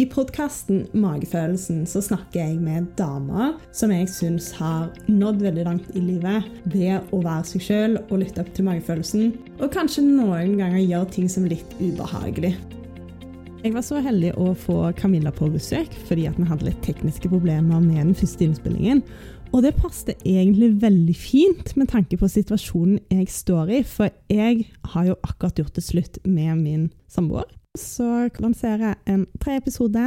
I podkasten Magefølelsen så snakker jeg med damer som jeg syns har nådd veldig langt i livet ved å være seg sjøl og lytte opp til magefølelsen, og kanskje noen ganger gjøre ting som er litt ubehagelig. Jeg var så heldig å få Camilla på besøk fordi at vi hadde litt tekniske problemer med den første innspillingen. Og det passet egentlig veldig fint med tanke på situasjonen jeg står i, for jeg har jo akkurat gjort det slutt med min samboer så lanserer jeg en tre episode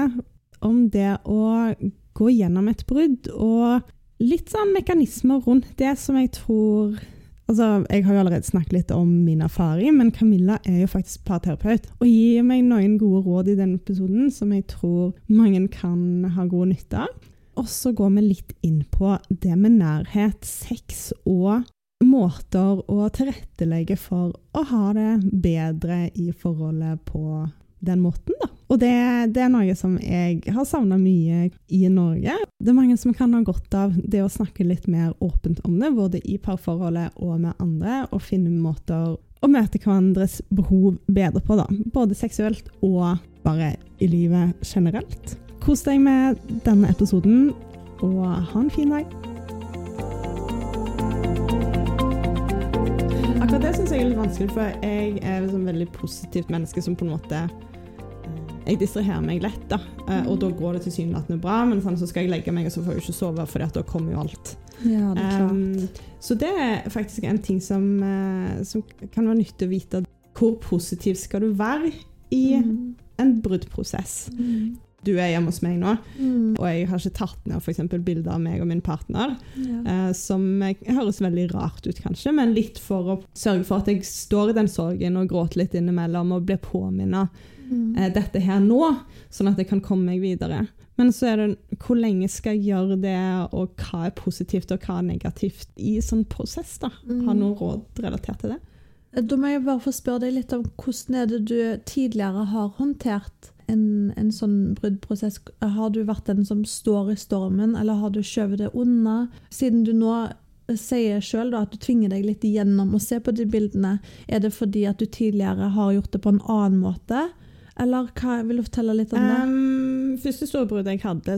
om det å gå gjennom et brudd, og litt sånn mekanismer rundt det som jeg tror Altså, Jeg har jo allerede snakket litt om min erfaring, men Camilla er jo faktisk parterapeut og gir meg noen gode råd i denne episoden som jeg tror mange kan ha god nytte av. Og så går vi litt inn på det med nærhet, sex og måter å tilrettelegge for å ha det bedre i forholdet på den måten, da. Og det, det er noe som jeg har savna mye i Norge. Det er mange som kan ha godt av det å snakke litt mer åpent om det, både i parforholdet og med andre, og finne måter å møte hverandres behov bedre på, da. Både seksuelt og bare i livet generelt. Kos deg med denne episoden, og ha en fin dag. Syns jeg er litt vanskelig, for jeg er et sånn veldig positivt menneske som på en måte eh, Jeg distraherer meg lett, da. Eh, og da går det tilsynelatende bra, men sånn, så skal jeg legge meg, og så får jeg ikke sove, for da kommer jo alt. Ja, det er klart. Um, så det er faktisk en ting som, uh, som kan være nyttig å vite. Hvor positiv skal du være i Mm. en bruddprosess? Mm. Du er hjemme hos meg nå, Mm. og jeg har ikke tatt ned f.eks. bilder av meg og min partner. Ja. Eh, som eh, høres veldig rart ut, kanskje, men litt for å sørge for at jeg står i den sorgen og gråter litt innimellom og blir påminnet Mm. eh, dette her nå, sånn at jeg kan komme meg videre. Men så er det hvor lenge skal jeg gjøre det, og hva er positivt og hva er negativt i sånn prosess? da? Mm. Har du noe råd relatert til det? Da må jeg bare få spørre deg litt om hvordan er det du tidligere har håndtert en, en sånn bruddprosess. Har du vært den som står i stormen, eller har du skjøvet det unna? Siden du nå sier sjøl at du tvinger deg litt igjennom å se på de bildene, er det fordi at du tidligere har gjort det på en annen måte? Eller hva, vil du fortelle litt om det? Um, første store jeg hadde,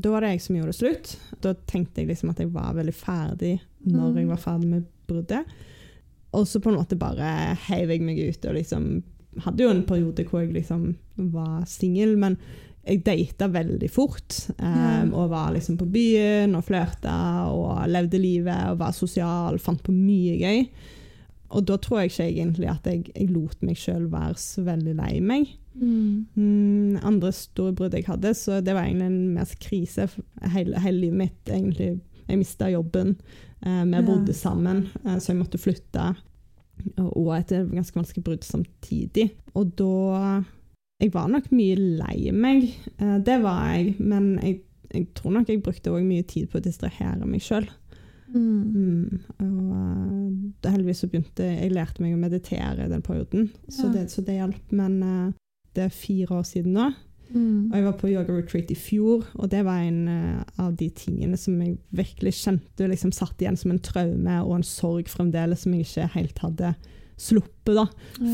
da var det jeg som gjorde det slutt. Da tenkte jeg liksom at jeg var veldig ferdig når Mm. jeg var ferdig med bruddet. Og så på en måte bare heiv jeg meg ut og liksom Hadde jo en periode hvor jeg liksom var singel, men jeg data veldig fort. Um, og var liksom på byen og flørta og levde livet og var sosial, fant på mye gøy. Og da tror jeg ikke egentlig at jeg, jeg lot meg sjøl være så veldig lei meg. Mm. Mm, andre store brudd jeg hadde, så det var egentlig en mer krise. Hele, hele livet mitt, egentlig. Jeg mista jobben. Eh, vi Ja. bodde sammen, eh, så jeg måtte flytte. Og, et ganske vanskelig brudd samtidig. Og da Jeg var nok mye lei meg. Eh, det var jeg. Men jeg, jeg tror nok jeg brukte òg mye tid på å distrahere meg sjøl. Mm. Mm, og eh, heldigvis så begynte jeg lærte meg å meditere i den perioden, så, Ja. det, så det hjalp. Men eh, det er fire år siden nå, Mm. og jeg var på yoga retreat i fjor, og det var en eh, av de tingene som jeg virkelig kjente liksom satt igjen som en traume og en sorg fremdeles som jeg ikke helt hadde sluppet. da,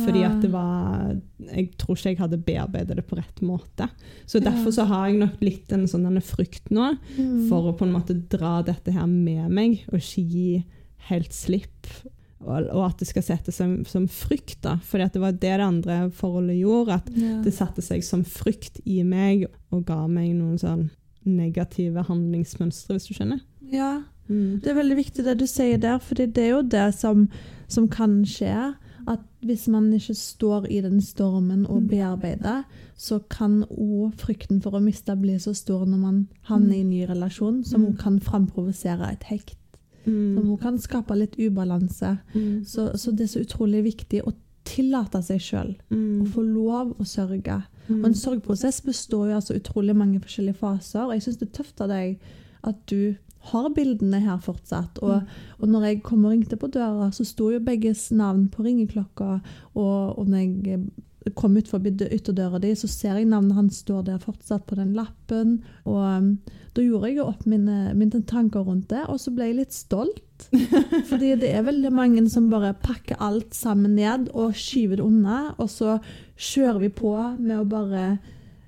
fordi at det var Jeg tror ikke jeg hadde bearbeidet det på rett måte. Så derfor så har jeg nok litt en sånn denne frykt nå Mm. for å på en måte dra dette her med meg, og ikke gi helt slipp. Og, at det skal sette seg som frykt, da. For det var det det andre forholdet gjorde. At ja. det satte seg som frykt i meg og ga meg noen sånn negative handlingsmønstre, hvis du skjønner. ja. Mm. Det er veldig viktig det du sier der, for det er jo det som, som kan skje. At hvis man ikke står i den stormen og Mm. bearbeider, så kan òg frykten for å miste bli så stor når man havner i en ny relasjon, som Mm. kan framprovosere et hekt. Som hun kan skape litt ubalanse. Mm. Så, så det er så utrolig viktig å tillate seg sjøl Mm. å få lov å sørge. Mm. Og en sorgprosess består jo altså utrolig mange forskjellige faser. Og jeg syns det er tøft av deg at du har bildene her fortsatt. Og, Mm. og når jeg kom og ringte på døra, så sto jo begges navn på ringeklokka. Og, og når jeg kom ut forbi ytterdøra di, så ser jeg navnet hans står der fortsatt på den lappen. Og um, da gjorde jeg jo opp mine, mine tanker rundt det, og så ble jeg litt stolt. Fordi det er veldig mange som bare pakker alt sammen ned og skyver det unna, og så kjører vi på med å bare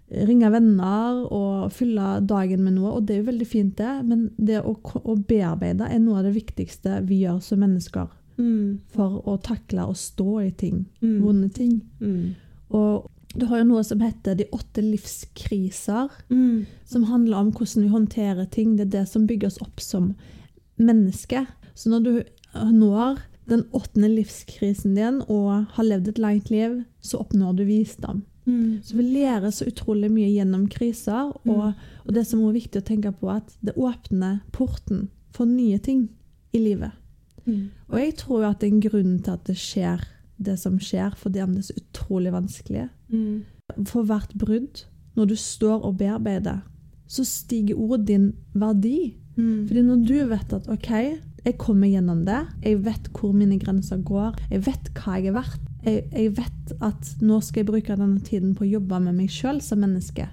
ringe venner og fylle dagen med noe, og det er jo veldig fint, det. Men det å, å bearbeide er noe av det viktigste vi gjør som mennesker Mm. for å takle og stå i ting. Mm. Vonde ting. Mm. Og du har jo noe som heter de åtte livskriser, Mm. som handler om hvordan vi håndterer ting. Det er det som bygger oss opp som menneske. Så når du når den åttende livskrisen din og har levd et langt liv, så oppnår du visdom. Mm. Så vi lærer så utrolig mye gjennom kriser, og, og det som er viktig å tenke på, at det åpner porten for nye ting i livet. Mm. Og jeg tror jo at det er en grunn til at det skjer det som skjer, fordi om det er så utrolig vanskelig. Mm. For hvert brudd, når du står og bearbeider, så stiger ordet din verdi. Mm. Fordi når du vet at OK, jeg kommer gjennom det, jeg vet hvor mine grenser går, jeg vet hva jeg er verdt, jeg, jeg vet at nå skal jeg bruke denne tiden på å jobbe med meg sjøl som menneske.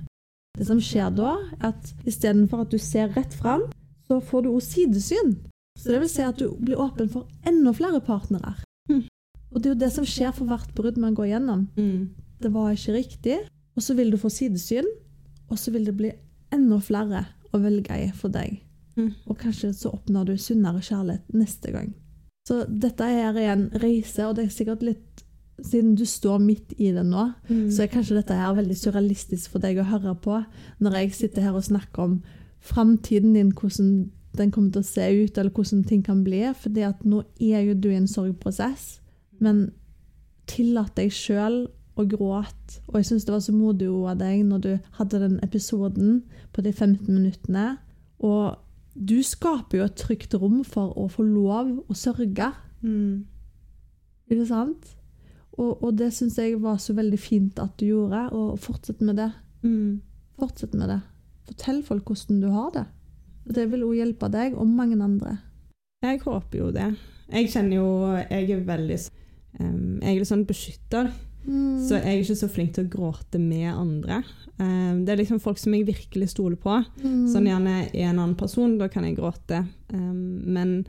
Det som skjer da, er at istedenfor at du ser rett fram, så får du også sidesyn. Så det vil si at du blir åpen for enda flere partnere. Og det er jo det som skjer for hvert brudd man går gjennom. Mm. Det var ikke riktig, og så vil du få sidesyn, og så vil det bli enda flere å velge i for deg. Mm. Og kanskje så oppnår du sunnere kjærlighet neste gang. Så dette her er en reise, og det er sikkert litt Siden du står midt i det nå, Mm. så er kanskje dette her veldig surrealistisk for deg å høre på når jeg sitter her og snakker om framtiden din, hvordan den kommer til å se ut, eller hvordan ting kan bli. fordi at nå er jo du i en sorgprosess, men tillat deg sjøl å gråte. Og jeg syns det var så modig av deg når du hadde den episoden på de 15 minuttene. Og du skaper jo et trygt rom for å få lov å sørge. Mm. Ikke sant? Og, og det syns jeg var så veldig fint at du gjorde, og fortsett med det. Mm. Fortsett med det. Fortell folk hvordan du har det. Det vil også hjelpe deg og mange andre. Jeg håper jo det. Jeg kjenner jo Jeg er veldig um, Jeg er litt sånn beskytter, Mm. så jeg er ikke så flink til å gråte med andre. Um, det er liksom folk som jeg virkelig stoler på. Mm. Sånn gjerne er en annen person, da kan jeg gråte. Men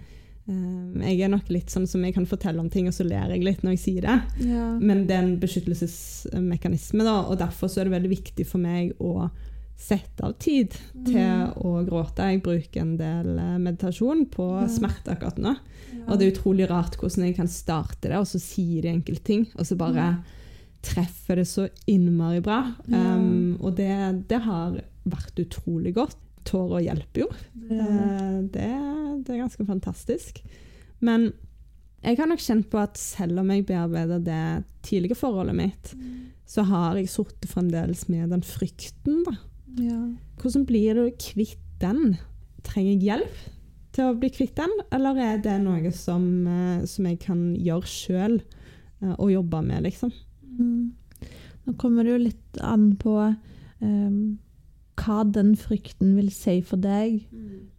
jeg er nok litt sånn som jeg kan fortelle om ting, og så ler jeg litt når jeg sier det. ja. Men det er en beskyttelsesmekanisme, da, og derfor så er det veldig viktig for meg å sette av tid til Mm. å gråte. Jeg bruker en del eh, meditasjon på Ja. smerte akkurat nå. Ja. Og det er utrolig rart hvordan jeg kan starte det, og så sier de enkelte ting, og så bare ja. treffer det så innmari bra. Um, og det, det har vært utrolig godt. Tårer hjelper jo. Ja. Eh, Det, det er ganske fantastisk. Men jeg har nok kjent på at selv om jeg bearbeider det tidlige forholdet mitt, så har jeg sittet fremdeles med den frykten. da. Ja. Hvordan blir du kvitt den? Trenger jeg hjelp til å bli kvitt den, eller er det noe som, eh, som jeg kan gjøre sjøl og jobbe med, liksom? Mm. Nå kommer det jo litt an på um, hva den frykten vil si for deg.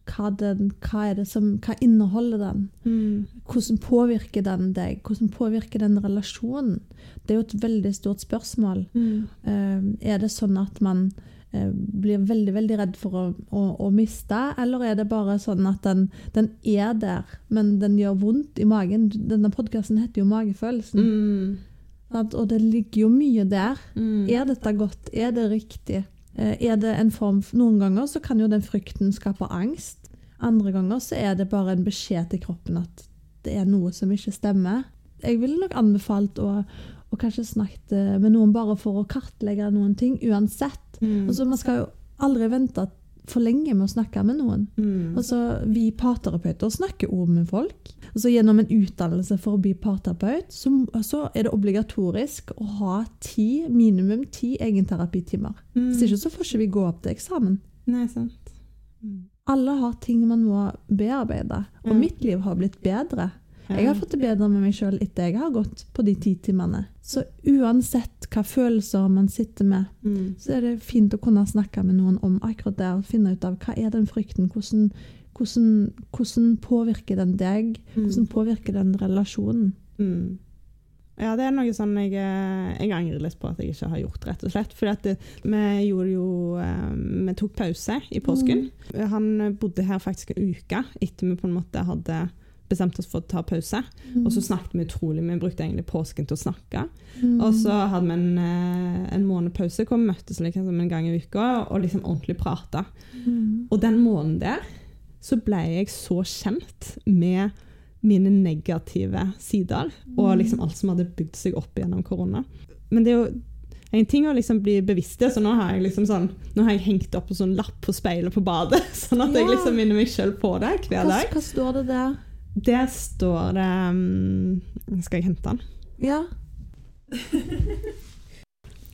Hva, den, hva, det som, hva inneholder den? Mm. Hvordan påvirker den deg? Hvordan påvirker den relasjonen? Det er jo et veldig stort spørsmål. Mm. Um, er det sånn at man eh, blir veldig veldig redd for å, å, å miste, eller er det bare sånn at den, den er der, men den gjør vondt i magen? Denne podkasten heter jo Magefølelsen. Mm. at, Og det ligger jo mye der. Mm. Er dette godt? Er det riktig? Eh, Er det en form Noen ganger så kan jo den frykten skape angst. Andre ganger så er det bare en beskjed til kroppen at det er noe som ikke stemmer. Jeg ville nok anbefalt å, å kanskje snakket eh, med noen bare for å kartlegge noen ting, uansett. Mm. så man skal jo aldri vente for lenge med å snakke med noen. Mm. så vi parterapeuter snakker ord med folk. Og så gjennom en utdannelse for å bli parterapeut, så, så er det obligatorisk å ha ti, minimum ti egenterapitimer. Mm. Hvis ikke så får ikke vi gå opp til eksamen. Nei, sant. Mm. Alle har ting man må bearbeide, og Ja. mitt liv har blitt bedre. Jeg har fått det bedre med meg sjøl etter jeg har gått på de ti timene. Så uansett hva følelser man sitter med, mm. så er det fint å kunne snakke med noen om akkurat det, og finne ut av hva er den frykten, hvordan, hvordan, hvordan påvirker den deg, hvordan påvirker den relasjonen. Mm. Ja, det er noe sånn jeg, eh, jeg angrer litt på at jeg ikke har gjort, rett og slett. For at det, vi gjorde jo eh, Vi tok pause i påsken. Han bodde her faktisk en uke etter vi på en måte hadde bestemte oss for å ta pause. Mm. Og så snakket vi utrolig. Vi brukte egentlig påsken til å snakke. Mm. Og så hadde vi en, eh, en måned pause hvor vi møttes liksom en gang i uka og liksom ordentlig prata. Mm. Og den måneden der så ble jeg så kjent med mine negative sider og Mm. liksom alt som hadde bygd seg opp gjennom korona. Men det er jo en ting å liksom bli bevisst det, så nå har jeg liksom sånn, nå har jeg hengt opp en sånn lapp på speilet på badet, sånn at jeg liksom minner meg sjøl på det hver Hva, hva står det der? Der står det um, Skal jeg hente den? Ja.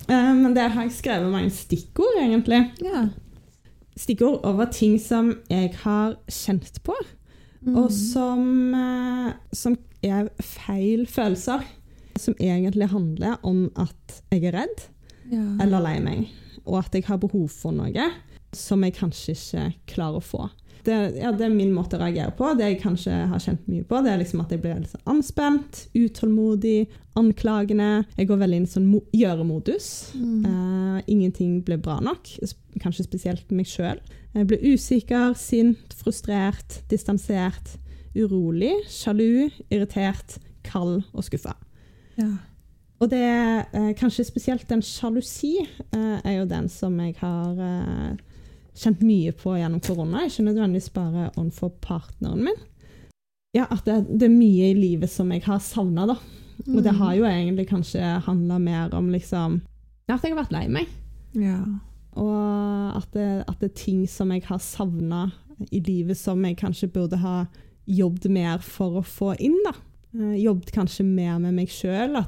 Men um, der har jeg skrevet mange stikkord, egentlig. ja. Stikkord over ting som jeg har kjent på, Mm. og som, eh, som er feil følelser. Som egentlig handler om at jeg er redd ja. eller lei meg, og at jeg har behov for noe som jeg kanskje ikke klarer å få. Det, ja, det er min måte å reagere på. Det jeg kanskje har kjent mye på, det er liksom at jeg blir sånn anspent, utålmodig, anklagende. Jeg går veldig inn i sånn gjøremodus. Mm. Uh, ingenting blir bra nok, kanskje spesielt meg sjøl. Jeg blir usikker, sint, frustrert, distansert, urolig, sjalu, irritert, kald og skuffa. ja. Og det er uh, kanskje spesielt den sjalusi uh, er jo den som jeg har eh, kjent mye på gjennom korona. Ikke nødvendigvis bare overfor partneren min. Ja, at det, det er mye i livet som jeg har savna, da. Og det har jo egentlig kanskje handla mer om liksom ja, At jeg har vært lei meg. ja. Og at det, at det er ting som jeg har savna i livet som jeg kanskje burde ha jobbet mer for å få inn. da. Eh, jobbet kanskje mer med meg sjøl.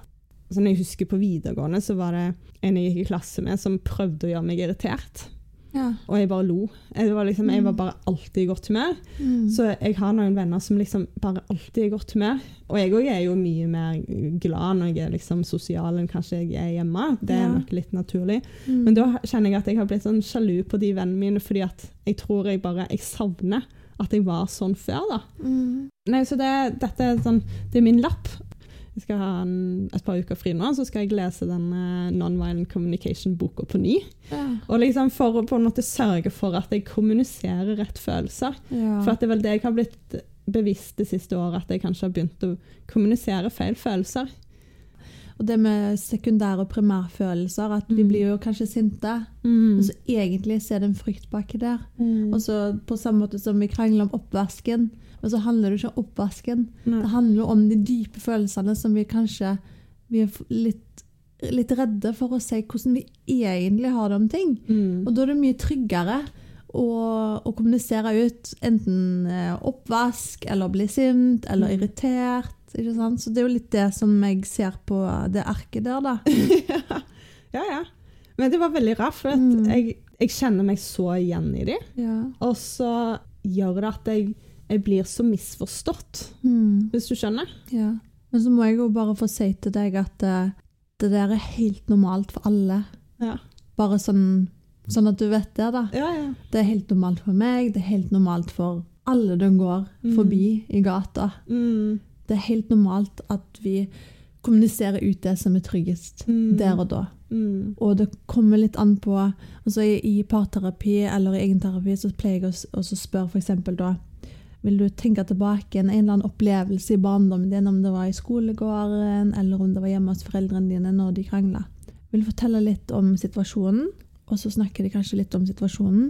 Sånn jeg husker på videregående så var det en jeg gikk i klasse med som prøvde å gjøre meg irritert. Ja. Og jeg bare lo. Jeg var, liksom, jeg var bare alltid i godt humør. Mm. Så jeg har noen venner som liksom bare alltid er i godt humør. Og jeg òg er jo mye mer glad når jeg er liksom sosial enn kanskje jeg er hjemme. Det er Ja. nok litt naturlig. Mm. Men da kjenner jeg at jeg har blitt sånn sjalu på de vennene mine, fordi at jeg tror jeg bare jeg savner at jeg var sånn før. da. Mm. Nei, så det, dette er sånn, det er min lapp. Jeg skal ha en, et par uker fri nå, så skal jeg lese den uh, Nonviolent Communication-boka på ny. Ja. Og liksom For å på en måte sørge for at jeg kommuniserer rett følelser. Ja. For at det er vel det jeg har blitt bevisst det siste året, at jeg kanskje har begynt å kommunisere feil følelser. Og det med sekundære og primærfølelser, at vi Mm. blir jo kanskje sinte, Og så egentlig så er det en frykt baki der. Mm. Og så på samme måte som vi krangler om oppvasken, men så handler det ikke om oppvasken. Nei. Det handler om de dype følelsene som vi kanskje vi er litt, litt redde for å si hvordan vi egentlig har det om ting. Mm. Og da er det mye tryggere å, å kommunisere ut enten eh, oppvask, eller bli sint, eller Mm. irritert. Så det er jo litt det som jeg ser på det arket der, da. ja, ja. Men det var veldig rart, for Mm. jeg, jeg kjenner meg så igjen i dem. Ja. Og så gjør det at jeg, jeg blir så misforstått, Mm. hvis du skjønner. ja. Men så må jeg jo bare få si til deg at uh, det der er helt normalt for alle. Ja, Bare sånn, sånn at du vet det, da. ja. ja. Det er helt normalt for meg, det er helt normalt for alle du går Mm. forbi i gata. Mm. Det er helt normalt at vi kommuniserer ut det som er tryggest Mm. der og da. Mm. Og det kommer litt an på altså i, parterapi eller i egenterapi så pleier jeg å også spørre f.eks. da Vil du tenke tilbake en, en eller annen opplevelse i barndommen din, om det var i skolegården eller om det var hjemme hos foreldrene dine når de krangla? Vil du fortelle litt om situasjonen, og så snakker de kanskje litt om situasjonen.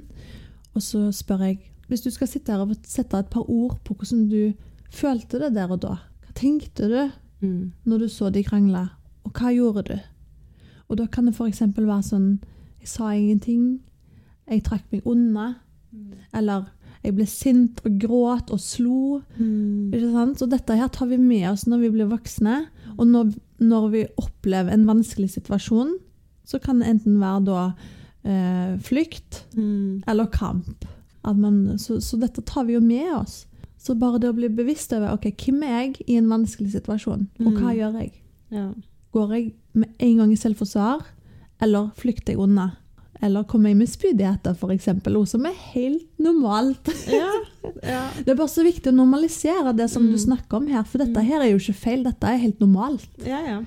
Og så spør jeg Hvis du skal sitte her og sette et par ord på hvordan du følte det der og da, hva tenkte du Mm. når du så de krangla, og hva gjorde du? Og da kan det f.eks. være sånn Jeg sa ingenting. Jeg trakk meg unna. Eller jeg ble sint og gråt og slo. Mm. Ikke sant? Så dette her tar vi med oss når vi blir voksne. Og når, når vi opplever en vanskelig situasjon, så kan det enten være da eh, flykt Mm. eller kamp. At man, så, så dette tar vi jo med oss. Så bare det å bli bevisst over ok, hvem er jeg i en vanskelig situasjon, og hva Mm. gjør jeg? Ja. Går jeg med en gang i selvforsvar, eller flykter jeg unna? Eller kommer jeg med spydigheter, f.eks., noe som er helt normalt. Ja. ja. Det er bare så viktig å normalisere det som Mm. du snakker om her, for dette Mm. her er jo ikke feil, dette er helt normalt. Ja, ja.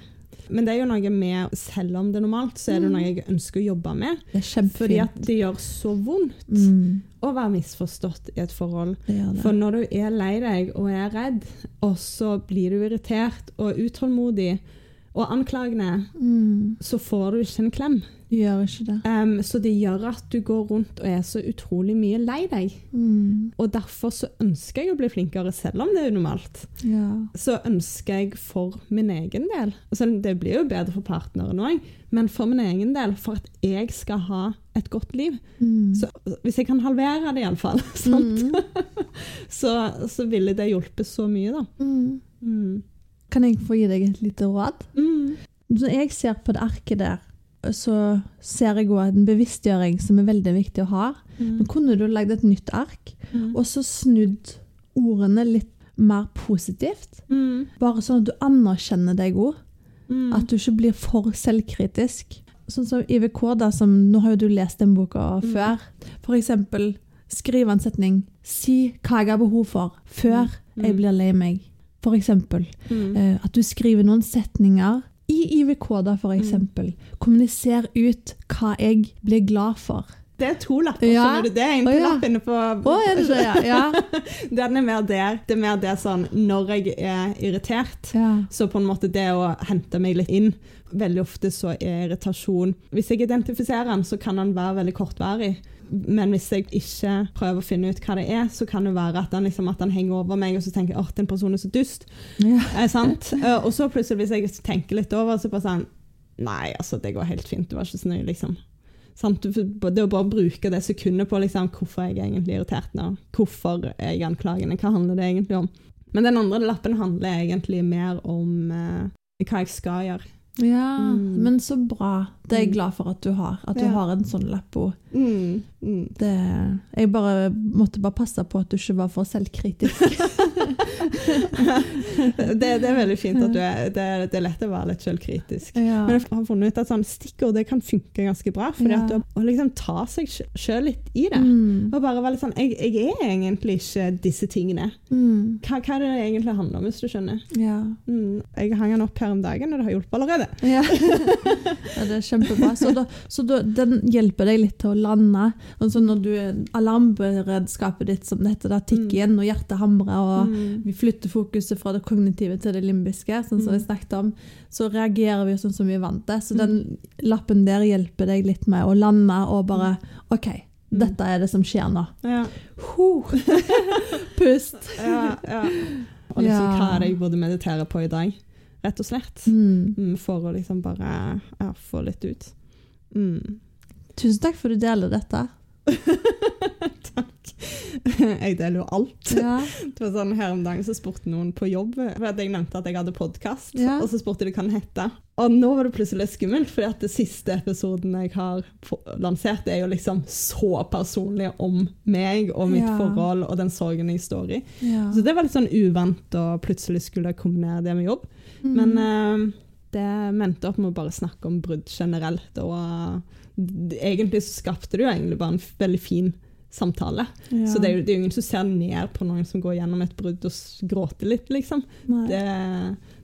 Men det er jo noe med, selv om det er normalt, så er det noe jeg ønsker å jobbe med. Det er Fordi at det gjør så vondt Mm, å være misforstått i et forhold. det det. For når du er lei deg og er redd, og så blir du irritert og utålmodig og anklagene, Mm, så får du ikke en klem. du gjør ikke det. Um, så det gjør at du går rundt og er så utrolig mye lei deg. Mm, Og derfor så ønsker jeg å bli flinkere, selv om det er unormalt. ja. Så ønsker jeg for min egen del altså Det blir jo bedre for partneren òg, men for min egen del, for at jeg skal ha et godt liv. Mm. Så hvis jeg kan halvere det, iallfall? Mm. så, så ville det hjulpet så mye, da. Mm. Mm. Kan jeg få gi deg et lite råd? Mm. Når jeg ser på det arket der, så ser jeg òg en bevisstgjøring som er veldig viktig å ha. Men kunne du lagd et nytt ark, Mm. og så snudd ordene litt mer positivt? Mm. Bare sånn at du anerkjenner deg òg. Mm. At du ikke blir for selvkritisk. Sånn som IVK, da, som Nå har jo du lest den boka Mm. før. For eksempel skriv en setning. Si hva jeg har behov for, før Mm. jeg blir lei meg. Eksempel. Mm. Eh, at du skriver noen setninger i IVK, da, Mm. Kommuniser ut hva jeg blir glad for. Det er to lapper, Ja. skjønner du. Det er en oh, ja. lapp inne på oh, er det det, ja? Ja. Den er mer der. Det er mer det sånn når jeg er irritert. Så på en måte det å hente meg litt inn Veldig ofte så er irritasjon Hvis jeg identifiserer den, så kan den være veldig kortvarig. Men hvis jeg ikke prøver å finne ut hva det er, så kan det være at han, liksom, at han henger over meg, og så tenker jeg at den personen er så dust. ja. Er sant? Eh, og så plutselig, hvis jeg tenker litt over, så bare sånn Nei, altså, det går helt fint. Du var ikke så nøye, liksom. Sant? Det å bare bruke det sekundet på liksom, hvorfor er jeg egentlig irritert nå. Hvorfor er jeg anklagende? Hva handler det egentlig om? Men den andre lappen handler egentlig mer om eh, hva jeg skal gjøre. Ja. Mm. Men så bra. Det er jeg Mm. glad for at du har. At du Ja. har en sånn lapp. Mm, mm. Det, jeg bare måtte bare passe på at du ikke var for selvkritisk. det, det er veldig fint at du er det, det er lett å være litt selvkritisk. Ja. Men jeg har funnet ut at sånn stikkord det kan funke ganske bra. Fordi Ja. at du, Å liksom ta seg sjøl litt i det. Mm. Og bare være litt sånn jeg, jeg er egentlig ikke disse tingene. Mm. Hva, hva er det det egentlig handler om, hvis du skjønner? Ja. Mm, jeg hang den opp her om dagen, og det har hjulpet allerede. Ja. ja, det er kjempebra. Så, da, så da, den hjelper deg litt til å lande. Og så når du alarmberedskapet ditt som det heter, da, tikker inn, og hjertet hamrer, og Mm. Flytter fokuset fra det kognitive til det limbiske, sånn som Mm. vi snakket om, så reagerer vi sånn som vi er vant til. Så den lappen der hjelper deg litt med å lande og bare OK, Mm. dette er det som skjer nå. Ja, Huh. Pust. ja, ja. Og liksom, hva er det jeg burde meditere på i dag? Rett og slett. Mm. Mm, for å liksom bare ja, få litt ut. Mm. Tusen takk for at du deler dette. Takk. Jeg deler jo alt. Ja. Det var sånn Her om dagen så spurte noen på jobb for at jeg nevnte at jeg hadde podkast, Ja. og så spurte de hva den hette. Og nå var det plutselig skummelt, for den det siste episoden jeg har lansert, er jo liksom så personlig om meg og mitt Ja. forhold og den sorgen jeg står i. Så det var litt sånn uvant å plutselig skulle kombinere det med jobb. Mm. Men uh, det mente opp med å bare snakke om brudd generelt. Og uh, egentlig så skapte det jo egentlig bare en veldig fin samtale. ja. Så det er, jo, det er jo ingen som ser ned på noen som går gjennom et brudd og gråter litt, liksom. Det,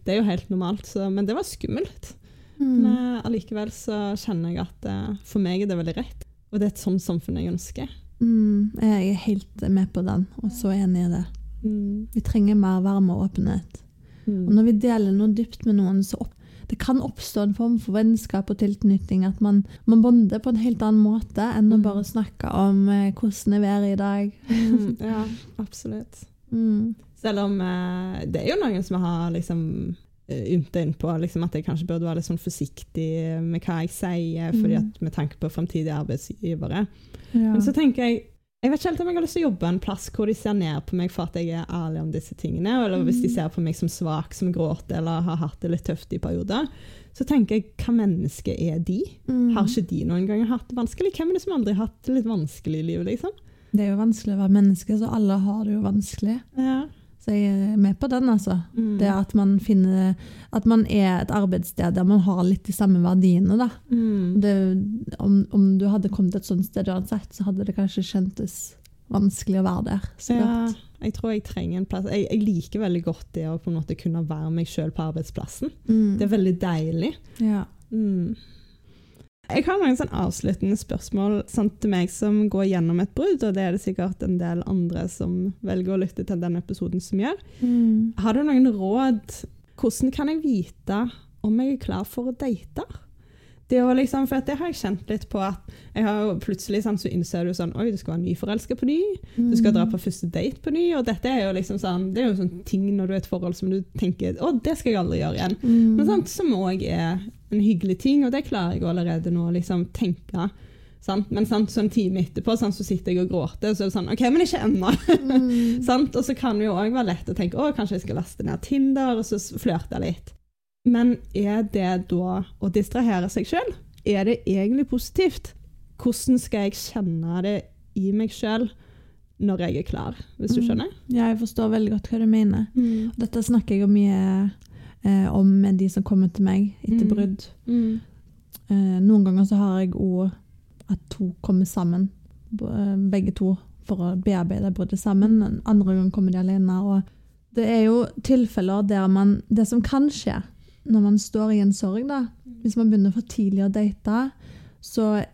det er jo helt normalt. Så, men det var skummelt. Mm. Men eh, allikevel så kjenner jeg at eh, for meg er det veldig rett. Og det er et sånt samfunn jeg ønsker. Mm, jeg er helt med på den, og så enig i det. Mm. Vi trenger mer varme og åpenhet. Mm. Og når vi deler noe dypt med noen, så opp, det kan oppstå en form for vennskap og tilknytning. At man, man bonder på en helt annen måte enn å Mm. bare snakke om eh, hvordan er været i dag. Mm, ja, absolutt. Mm. Selv om eh, det er jo noen som har liksom eh, ymta inn på liksom, at jeg kanskje burde være litt sånn forsiktig med hva jeg sier, fordi Mm. at med tanke på fremtidige arbeidsgivere. Ja. Men så tenker jeg jeg vet ikke helt om jeg har lyst til å jobbe en plass hvor de ser ned på meg for at jeg er ærlig om disse tingene, eller hvis de Mm. ser på meg som svak, som gråter eller har hatt det litt tøft i perioder. Så tenker jeg, hva menneske er de? Mm. Har ikke de noen ganger hatt det vanskelig? Hvem er det som aldri har hatt det litt vanskelig i livet, liksom? Det er jo vanskelig å være menneske, så alle har det jo vanskelig. Ja. Så jeg er med på den, altså. Mm. Det at man finner At man er et arbeidssted der man har litt de samme verdiene, da. Mm. Det, om, om du hadde kommet et sånt sted uansett, så hadde det kanskje kjentes vanskelig å være der. Så Ja, godt. Jeg tror jeg trenger en plass Jeg, jeg liker veldig godt det å kunne være meg sjøl på arbeidsplassen. Mm. Det er veldig deilig. Ja. Mm. Jeg har noen sånn avsluttende spørsmål sånn, til meg som går gjennom et brudd, og det er det sikkert en del andre som velger å lytte til denne episoden som gjør. Mm. Har du noen råd? Hvordan kan jeg vite om jeg er klar for å date? Det, å liksom, for det har jeg kjent litt på at jeg har plutselig sånn, så innser du sånn Oi, du skal være nyforelska på ny. Du skal dra på første date på ny. Og dette er jo liksom sånn Det er jo sånn ting når du er i et forhold som du tenker Å, det skal jeg aldri gjøre igjen. Mm. Men sant, som òg er en hyggelig ting, og det klarer jeg allerede nå å liksom tenke. Sant? Men sant, sånn en time etterpå sant, så sitter jeg og gråter, og så er det sånn OK, men ikke ennå. Mm. Og så kan det jo òg være lett å tenke å, kanskje jeg skal laste ned Tinder og så flørte flørte litt. Men er det da å distrahere seg sjøl? Er det egentlig positivt? Hvordan skal jeg kjenne det i meg sjøl når jeg er klar, hvis du Mm. skjønner? Ja, jeg forstår veldig godt hva du mener. Mm. Dette snakker jeg mye eh, om med de som kommer til meg etter Mm. brudd. Mm. Eh, noen ganger så har jeg òg at to kommer sammen, eh, begge to, for å bearbeide bruddet sammen. Andre ganger kommer de alene. Og det er jo tilfeller der man Det som kan skje når man står i en sorg, da, hvis man begynner for tidlig å date, så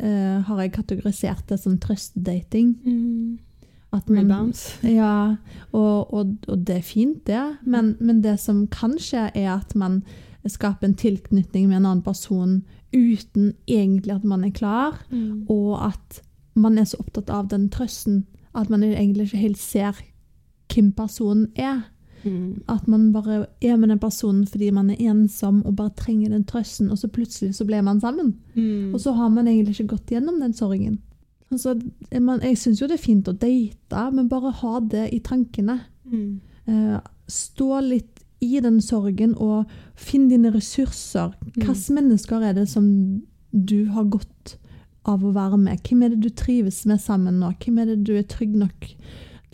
eh, har jeg kategorisert det som trøstedating. Mm. At man- Rebounds. ja, og, og, og det er fint, det. Men, men det som kan skje, er at man skaper en tilknytning med en annen person uten egentlig at man er klar, Mm. og at man er så opptatt av den trøsten at man egentlig ikke helt ser hvem personen er. Mm. At man bare er med den personen fordi man er ensom og bare trenger den trøsten, og så plutselig så ble man sammen. Mm. Og så har man egentlig ikke gått gjennom den sorgen. Altså, man, jeg syns jo det er fint å date, men bare ha det i tankene. Mm. Uh, stå litt i den sorgen og finn dine ressurser. Hvilke mennesker er det som du har godt av å være med? Hvem er det du trives med sammen nå? Hvem er det du er trygg nok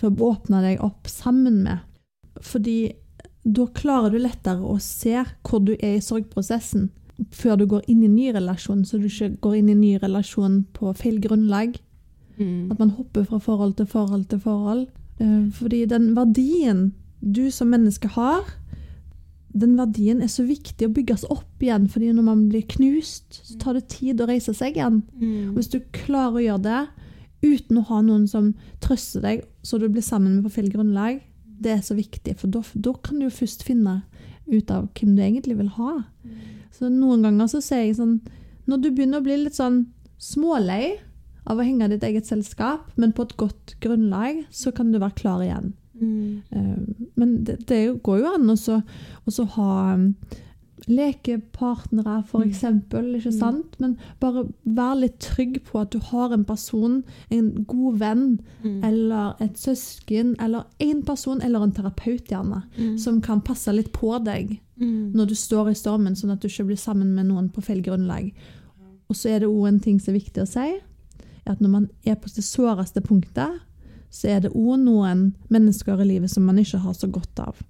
til å åpne deg opp sammen med? Fordi da klarer du lettere å se hvor du er i sorgprosessen før du går inn i en ny relasjon, så du ikke går inn i en ny relasjon på feil grunnlag. Mm. At man hopper fra forhold til forhold til forhold. Eh, Fordi den verdien du som menneske har, den verdien er så viktig å bygges opp igjen. fordi når man blir knust, så tar det tid å reise seg igjen. Mm. Hvis du klarer å gjøre det uten å ha noen som trøster deg, så du blir sammen med på feil grunnlag, det er så viktig. For da, kan du jo først finne ut av hvem du egentlig vil ha. Så noen ganger så ser jeg sånn Når du begynner å bli litt sånn smålei av å henge ditt eget selskap, men på et godt grunnlag, så kan du være klar igjen. Mm. Eh, Men det, det går jo an å så- ha lekepartnere, for Mm. ikke Mm. sant? Men bare vær litt trygg på at du har en person, en god venn, Mm. eller et søsken, eller en person, eller en terapeut gjerne, Mm. som kan passe litt på deg Mm. når du står i stormen, sånn at du ikke blir sammen med noen på feil grunnlag. Og så er det òg en ting som er viktig å si, at når man er på det såreste punktet, så er det òg noen mennesker i livet som man ikke har så godt av.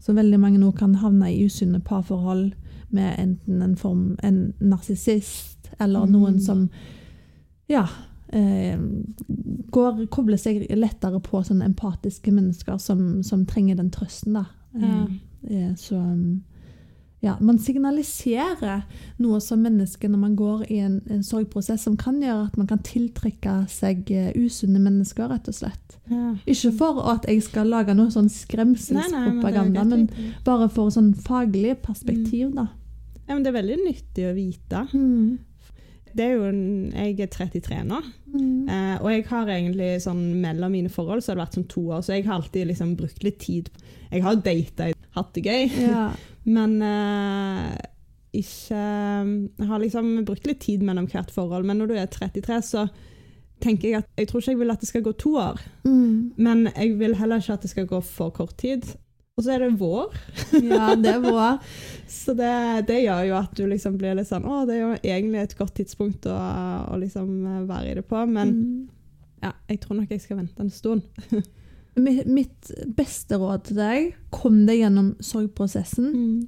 Så veldig mange nå kan havne i usunne parforhold med enten en form en narsissist, eller Mm. noen som ja, eh, går, kobler seg lettere på sånne empatiske mennesker som, som trenger den trøsten. da. Ja. Eh, Så um, ja, man signaliserer noe som menneske når man går i en, en sorgprosess som kan gjøre at man kan tiltrekke seg eh, usunne mennesker, rett og slett. Ja. Ikke for at jeg skal lage noe sånn skremselspropaganda, men, er bare for sånn faglig perspektiv, da. Ja, men det er veldig nyttig å vite. Mm. Det er jo jeg er 33 nå, Mm. eh, og jeg har egentlig sånn mellom mine forhold så har det vært sånn to år, så jeg har alltid liksom brukt litt tid. Jeg har data, hatt det gøy, Ja. men uh, ikke Jeg har liksom brukt litt tid mellom hvert forhold, men når du er 33, så tenker jeg at jeg tror ikke jeg vil at det skal gå to år, Mm. men jeg vil heller ikke at det skal gå for kort tid. Og så er det vår. ja, det er vår. Så det, det gjør jo at du liksom blir litt sånn Å, det er jo egentlig et godt tidspunkt å, å liksom være i det på. Men Mm. ja, jeg tror nok jeg skal vente en stund. Mitt, beste råd til deg kom deg gjennom sorgprosessen.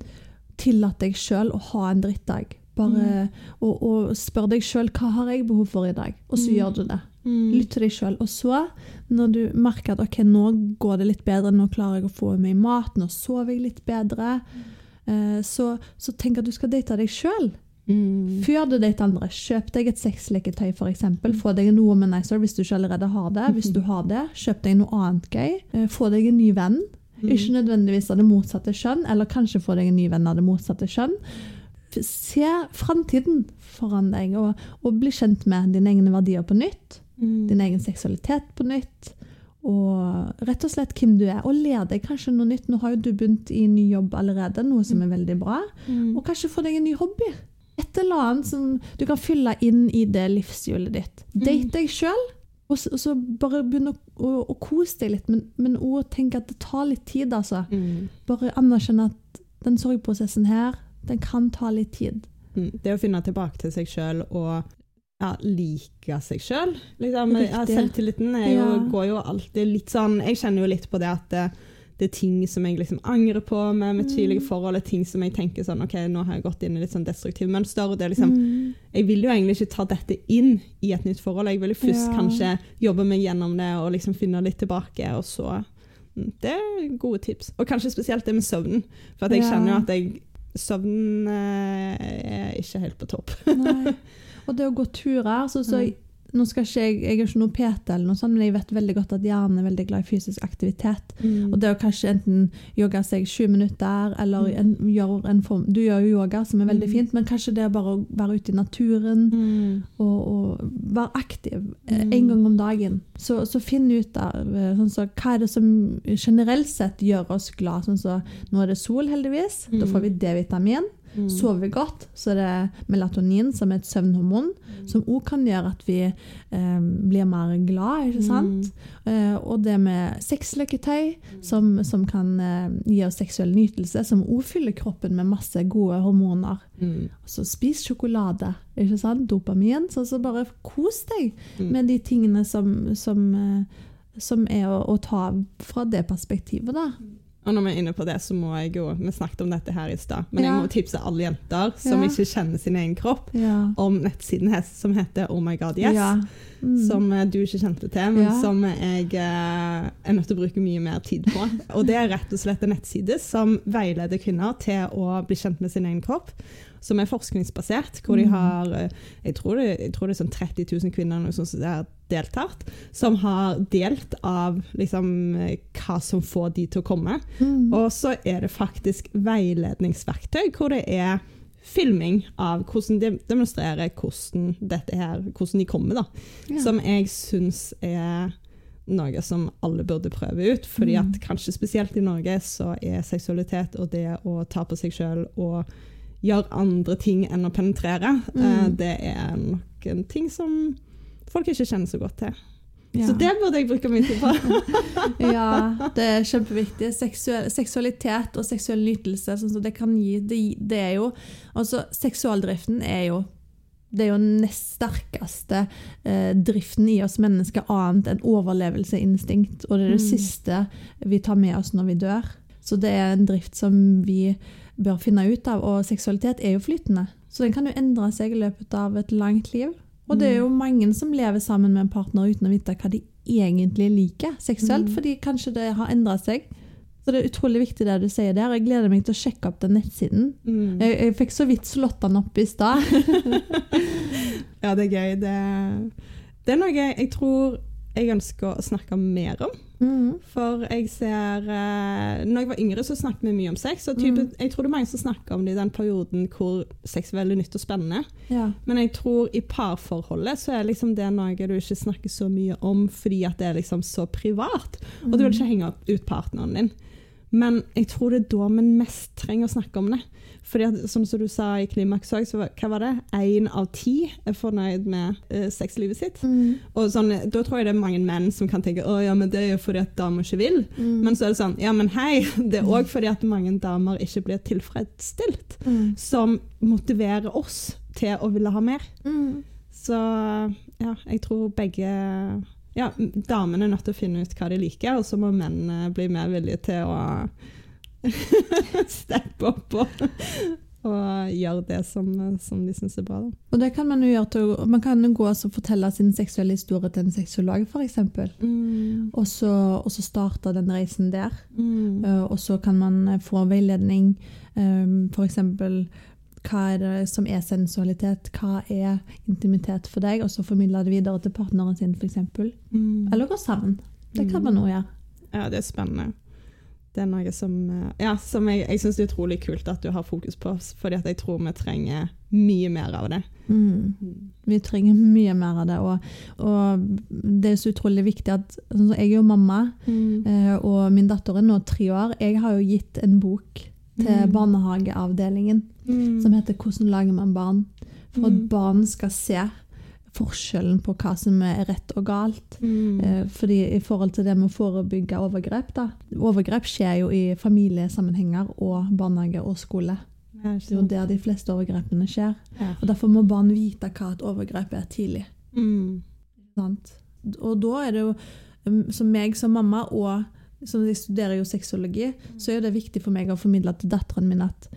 Tillat deg sjøl å ha en drittdag. Bare, og, og spør deg sjøl hva har jeg behov for i dag, og så Mm. gjør du det. Mm. Lytt til deg sjøl. Og så, når du merker at ok, nå går det litt bedre, nå klarer jeg å få i meg mat, nå sover jeg litt bedre, eh, så, så tenk at du skal date deg sjøl. Mm. Før du dater andre, kjøp deg et sexleketøy f.eks. Få deg en womanizer hvis du ikke allerede har det. Hvis du har det, kjøp deg noe annet gøy. Eh, Få deg en ny venn. Mm. Ikke nødvendigvis av det motsatte kjønn, eller kanskje få deg en ny venn av det motsatte kjønn. Se framtiden foran deg, og, og bli kjent med dine egne verdier på nytt. Mm. Din egen seksualitet på nytt. Og rett og slett hvem du er. Og lær deg kanskje noe nytt. Nå har jo du begynt i ny jobb allerede, noe som er veldig bra. Mm. Og kanskje få deg en ny hobby. Et eller annet som du kan fylle inn i det livshjulet ditt. Date deg sjøl, og, så- og så bare begynne å, å, å kose deg litt. Men, men òg tenk at det tar litt tid, altså. Mm. Bare anerkjenne at den sorgprosessen her, den kan ta litt tid. Mm. Det å finne tilbake til seg sjøl og ja, like seg sjøl. Liksom, ja, selvtilliten jo, Ja. går jo alltid litt sånn Jeg kjenner jo litt på det at det, det er ting som jeg liksom angrer på med mitt tidligere forhold, er ting som jeg tenker sånn OK, nå har jeg gått inn i litt sånn destruktive mønster. og det er liksom Mm. jeg vil jo egentlig ikke ta dette inn i et nytt forhold. Jeg vil jo først Ja. kanskje jobbe meg gjennom det og liksom finne litt tilbake, og så mm, Det er gode tips. Og kanskje spesielt det med søvnen. For at jeg Ja. kjenner jo at jeg Søvnen eh, er ikke helt på topp. Nei. Og det å gå turer så, så, Mm. Nå skal ikke jeg, jeg er ikke noe PT, eller noe sånt, men jeg vet veldig godt at hjernen er veldig glad i fysisk aktivitet. Mm. Og det å kanskje enten jogge seg 20 minutter, eller Mm. en, gjør en form Du gjør jo yoga, som er veldig Mm. fint, men kanskje det er bare å være ute i naturen Mm. og, og være aktiv eh, Mm. en gang om dagen. Så, så finn ut av eh, sånn så, hva er det som generelt sett gjør oss glad. Sånn så, nå er det sol, heldigvis. Da Mm. får vi D-vitamin. Mm. Sover vi godt, så er det melatonin, som er et søvnhormon, som òg kan gjøre at vi eh, blir mer glad. ikke sant? Eh, og det med sexleketøy, som, som kan eh, gi oss seksuell nytelse, som òg fyller kroppen med masse gode hormoner. Mm. Så spis sjokolade. ikke sant? Dopamin. Så, så bare kos deg Mm. med de tingene som, som, eh, som er å, å ta fra det perspektivet, da. Og når vi er inne på det, så må jeg jo Vi snakket om dette her i stad, men Ja. jeg må tipse alle jenter som Ja. ikke kjenner sin egen kropp, Ja. om nettsiden hennes som heter Oh My God Yes. Mm. Som eh, du ikke kjente til, men som jeg eh, er nødt til å bruke mye mer tid på. Og det er rett og slett en nettside som veileder kvinner til å bli kjent med sin egen kropp. Som er forskningsbasert, hvor de Mm. har eh, jeg tror, det, jeg tror det er sånn 30 000 kvinner noe sånt som har deltatt, som har delt av liksom, eh, hva som får de til å komme. Mm. Og så er det faktisk veiledningsverktøy, hvor det er filming av hvordan de demonstrerer hvordan, dette her, hvordan de kommer. da Ja. som jeg syns er noe som alle burde prøve ut. fordi Mm. at kanskje spesielt i Norge så er seksualitet og det å ta på seg sjøl og gjøre andre ting enn å penetrere, Mm. eh, det er nok en ting som folk ikke kjenner så godt til. Ja. Så det burde jeg bruke mye tid på. Ja, det er kjempeviktig. Seksuel, seksualitet og seksuell nytelse, sånn som det kan gi, det, det er jo Altså, seksualdriften er jo det er jo den nest sterkeste eh, driften i oss mennesker, annet enn overlevelseinstinkt. Og det er det Mm. siste vi tar med oss når vi dør. Så det er en drift som vi bør finne ut av. Og seksualitet er jo flytende, så den kan jo endre seg i løpet av et langt liv. Og det er jo mange som lever sammen med en partner uten å vite hva de egentlig liker seksuelt, Mm. fordi kanskje det har endra seg. Så det er utrolig viktig det du sier der. Jeg gleder meg til å sjekke opp den nettsiden. Mm. Jeg, jeg fikk så vidt slått den opp i stad. Ja, det er gøy. Det, det er noe jeg tror jeg ønsker å snakke mer om. Mm. For jeg ser uh, Når jeg var yngre, så snakket vi mye om sex. Og type, Mm. Jeg tror det er mange som snakker om det i den perioden hvor sex er veldig nytt og spennende. Ja. Men jeg tror i parforholdet så er liksom det noe du ikke snakker så mye om fordi at det er liksom så privat. Og du vil ikke henge ut partneren din. Men jeg tror det er da vi mest trenger å snakke om det. Fordi at, som du sa i Klimaks òg, så hva var det? Én av ti er fornøyd med uh, sexlivet sitt. Mm. Og sånn, da tror jeg det er mange menn som kan tenke å ja, men det er jo fordi at damer ikke vil. Mm. Men så er det sånn, ja, men hei, det er òg fordi at mange damer ikke blir tilfredsstilt, Mm. som motiverer oss til å ville ha mer. Mm. Så ja, jeg tror begge Ja, damene er nødt til å finne ut hva de liker, og så må mennene bli mer villige til å steppe opp og og gjøre det som, som de syns er bra. Da. Og det kan man jo gjøre til Man kan gå og fortelle sin seksuelle historie til en sexolog, f.eks. Mm. Og så, og så starte den reisen der. Mm. Eh, og så kan man få veiledning. Um, F.eks. hva er det som er sensualitet? Hva er intimitet for deg? Og så formidle det videre til partneren sin, f.eks. Mm. Eller gå sammen. Det kan Mm. man òg gjøre. Ja, det er spennende. Det er noe som, eh, ja, som jeg, jeg syns er utrolig kult at du har fokus på, fordi jeg tror vi trenger mye mer av det. Mm. Vi trenger mye mer av det. Og, og det er så utrolig viktig at altså, Jeg er jo mamma, Mm. eh, og min datter er nå tre år. Jeg har jo gitt en bok til Mm. barnehageavdelingen Mm. som heter 'Hvordan lager man barn?' For at Mm. barn skal se forskjellen på hva som er rett og galt. Mm. Eh, Fordi i forhold til det med å forebygge overgrep da. Overgrep skjer jo i familiesammenhenger og barnehage og skole. Det er jo der de fleste overgrepene skjer. Ja. Og Derfor må barn vite hva et overgrep er tidlig. Mm. Sant? Og da er det jo, som meg som mamma, og som jeg studerer jo sexologi, så er det viktig for meg å formidle til datteren min at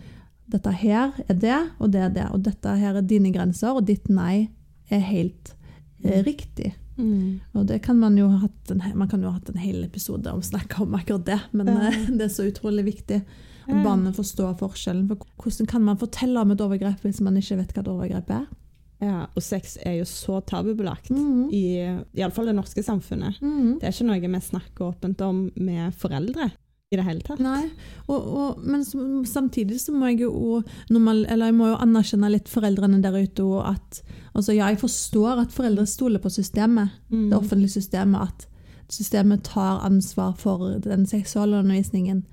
dette her er det, og det er det. Og dette her er dine grenser, og ditt nei er helt eh, riktig. Mm. Og det kan man jo ha hatt en, man kan jo ha hatt en hel episode om å snakke om akkurat det, men Ja. eh, det er så utrolig viktig at Ja. barnet forstår forskjellen. For hvordan kan man fortelle om et overgrep hvis man ikke vet hva et overgrep er? Ja, og sex er jo så tabubelagt Mhm. i iallfall det norske samfunnet. Mhm. Det er ikke noe vi snakker åpent om med foreldre i det hele tatt. Nei, og, og, men samtidig så må jeg jo normal, eller jeg må jo anerkjenne litt foreldrene der ute. Og at, altså ja, jeg forstår at foreldre stoler på systemet, Mm. det offentlige systemet. At systemet tar ansvar for den seksualundervisningen.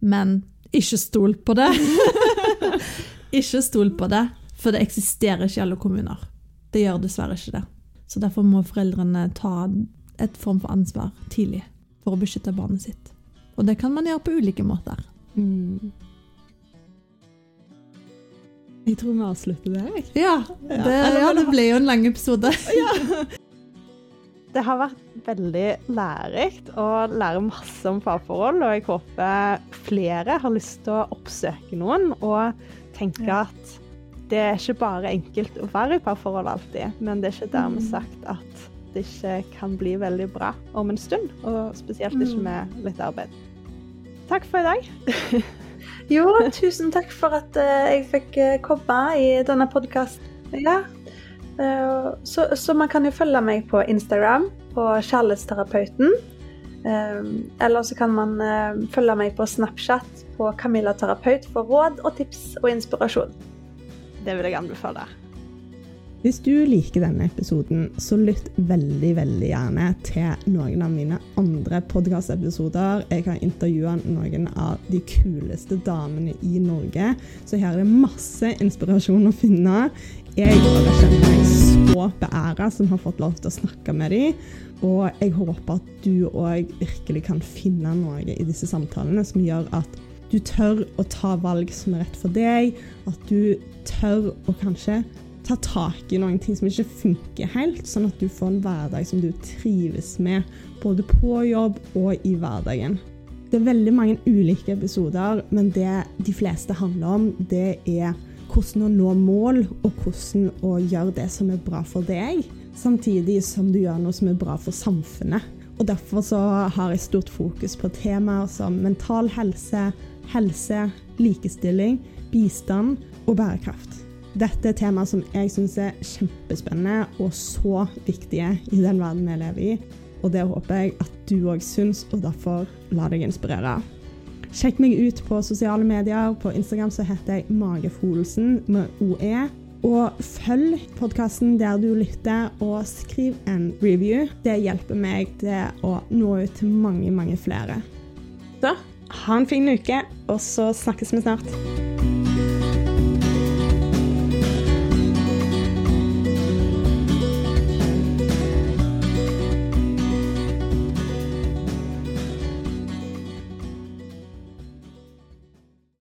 Men ikke stol på det! ikke stol på det, for det eksisterer ikke i alle kommuner. Det gjør dessverre ikke det. Så derfor må foreldrene ta et form for ansvar tidlig for å beskytte barnet sitt. Og det kan man gjøre på ulike måter. Mm. Jeg tror vi avslutter der, jeg. Ja, Ja. det, ja, det ble jo en lang episode. Det har vært veldig lærerikt å lære masse om parforhold, og jeg håper flere har lyst til å oppsøke noen og tenke Ja. at det er ikke bare enkelt å være i parforhold alltid, men det er ikke dermed Mm. sagt at det ikke kan bli veldig bra om en stund, og spesielt ikke Mm. med litt arbeid. Takk for i dag. Jo, tusen takk for at eh, jeg fikk eh, komme i denne podkasten. Ja. Eh, så, så man kan jo følge meg på Instagram, på Kjærlighetsterapeuten. Eller så kan man følge meg på Snapchat på Camilla Terapeut for råd og tips og inspirasjon. Det vil jeg anbefale. Hvis du liker denne episoden, så lytt veldig, veldig gjerne til noen av mine andre podkastepisoder. Jeg har intervjua noen av de kuleste damene i Norge, så her er det masse inspirasjon å finne. Jeg bare kjenner meg så beæra som har fått lov til å snakke med dem. Og jeg håper at du òg virkelig kan finne noe i disse samtalene som gjør at du tør å ta valg som er rett for deg, at du tør å kanskje ta tak i noen ting som ikke funker helt, sånn at du får en hverdag som du trives med, både på jobb og i hverdagen. Det er veldig mange ulike episoder, men det de fleste handler om, det er hvordan å nå mål, og hvordan å gjøre det som er bra for deg, samtidig som du gjør noe som er bra for samfunnet. Og Derfor så har jeg stort fokus på temaer som mental helse, helse, likestilling, bistand og bærekraft. Dette er temaer som jeg syns er kjempespennende og så viktige i den verden vi lever i. Og det håper jeg at du òg syns, og derfor la deg inspirere. Sjekk meg ut på sosiale medier. På Instagram så heter jeg Magefolsen med OE. Og følg podkasten der du lytter, og skriv en review. Det hjelper meg til å nå ut til mange, mange flere. Så ha en fin uke, og så snakkes vi snart.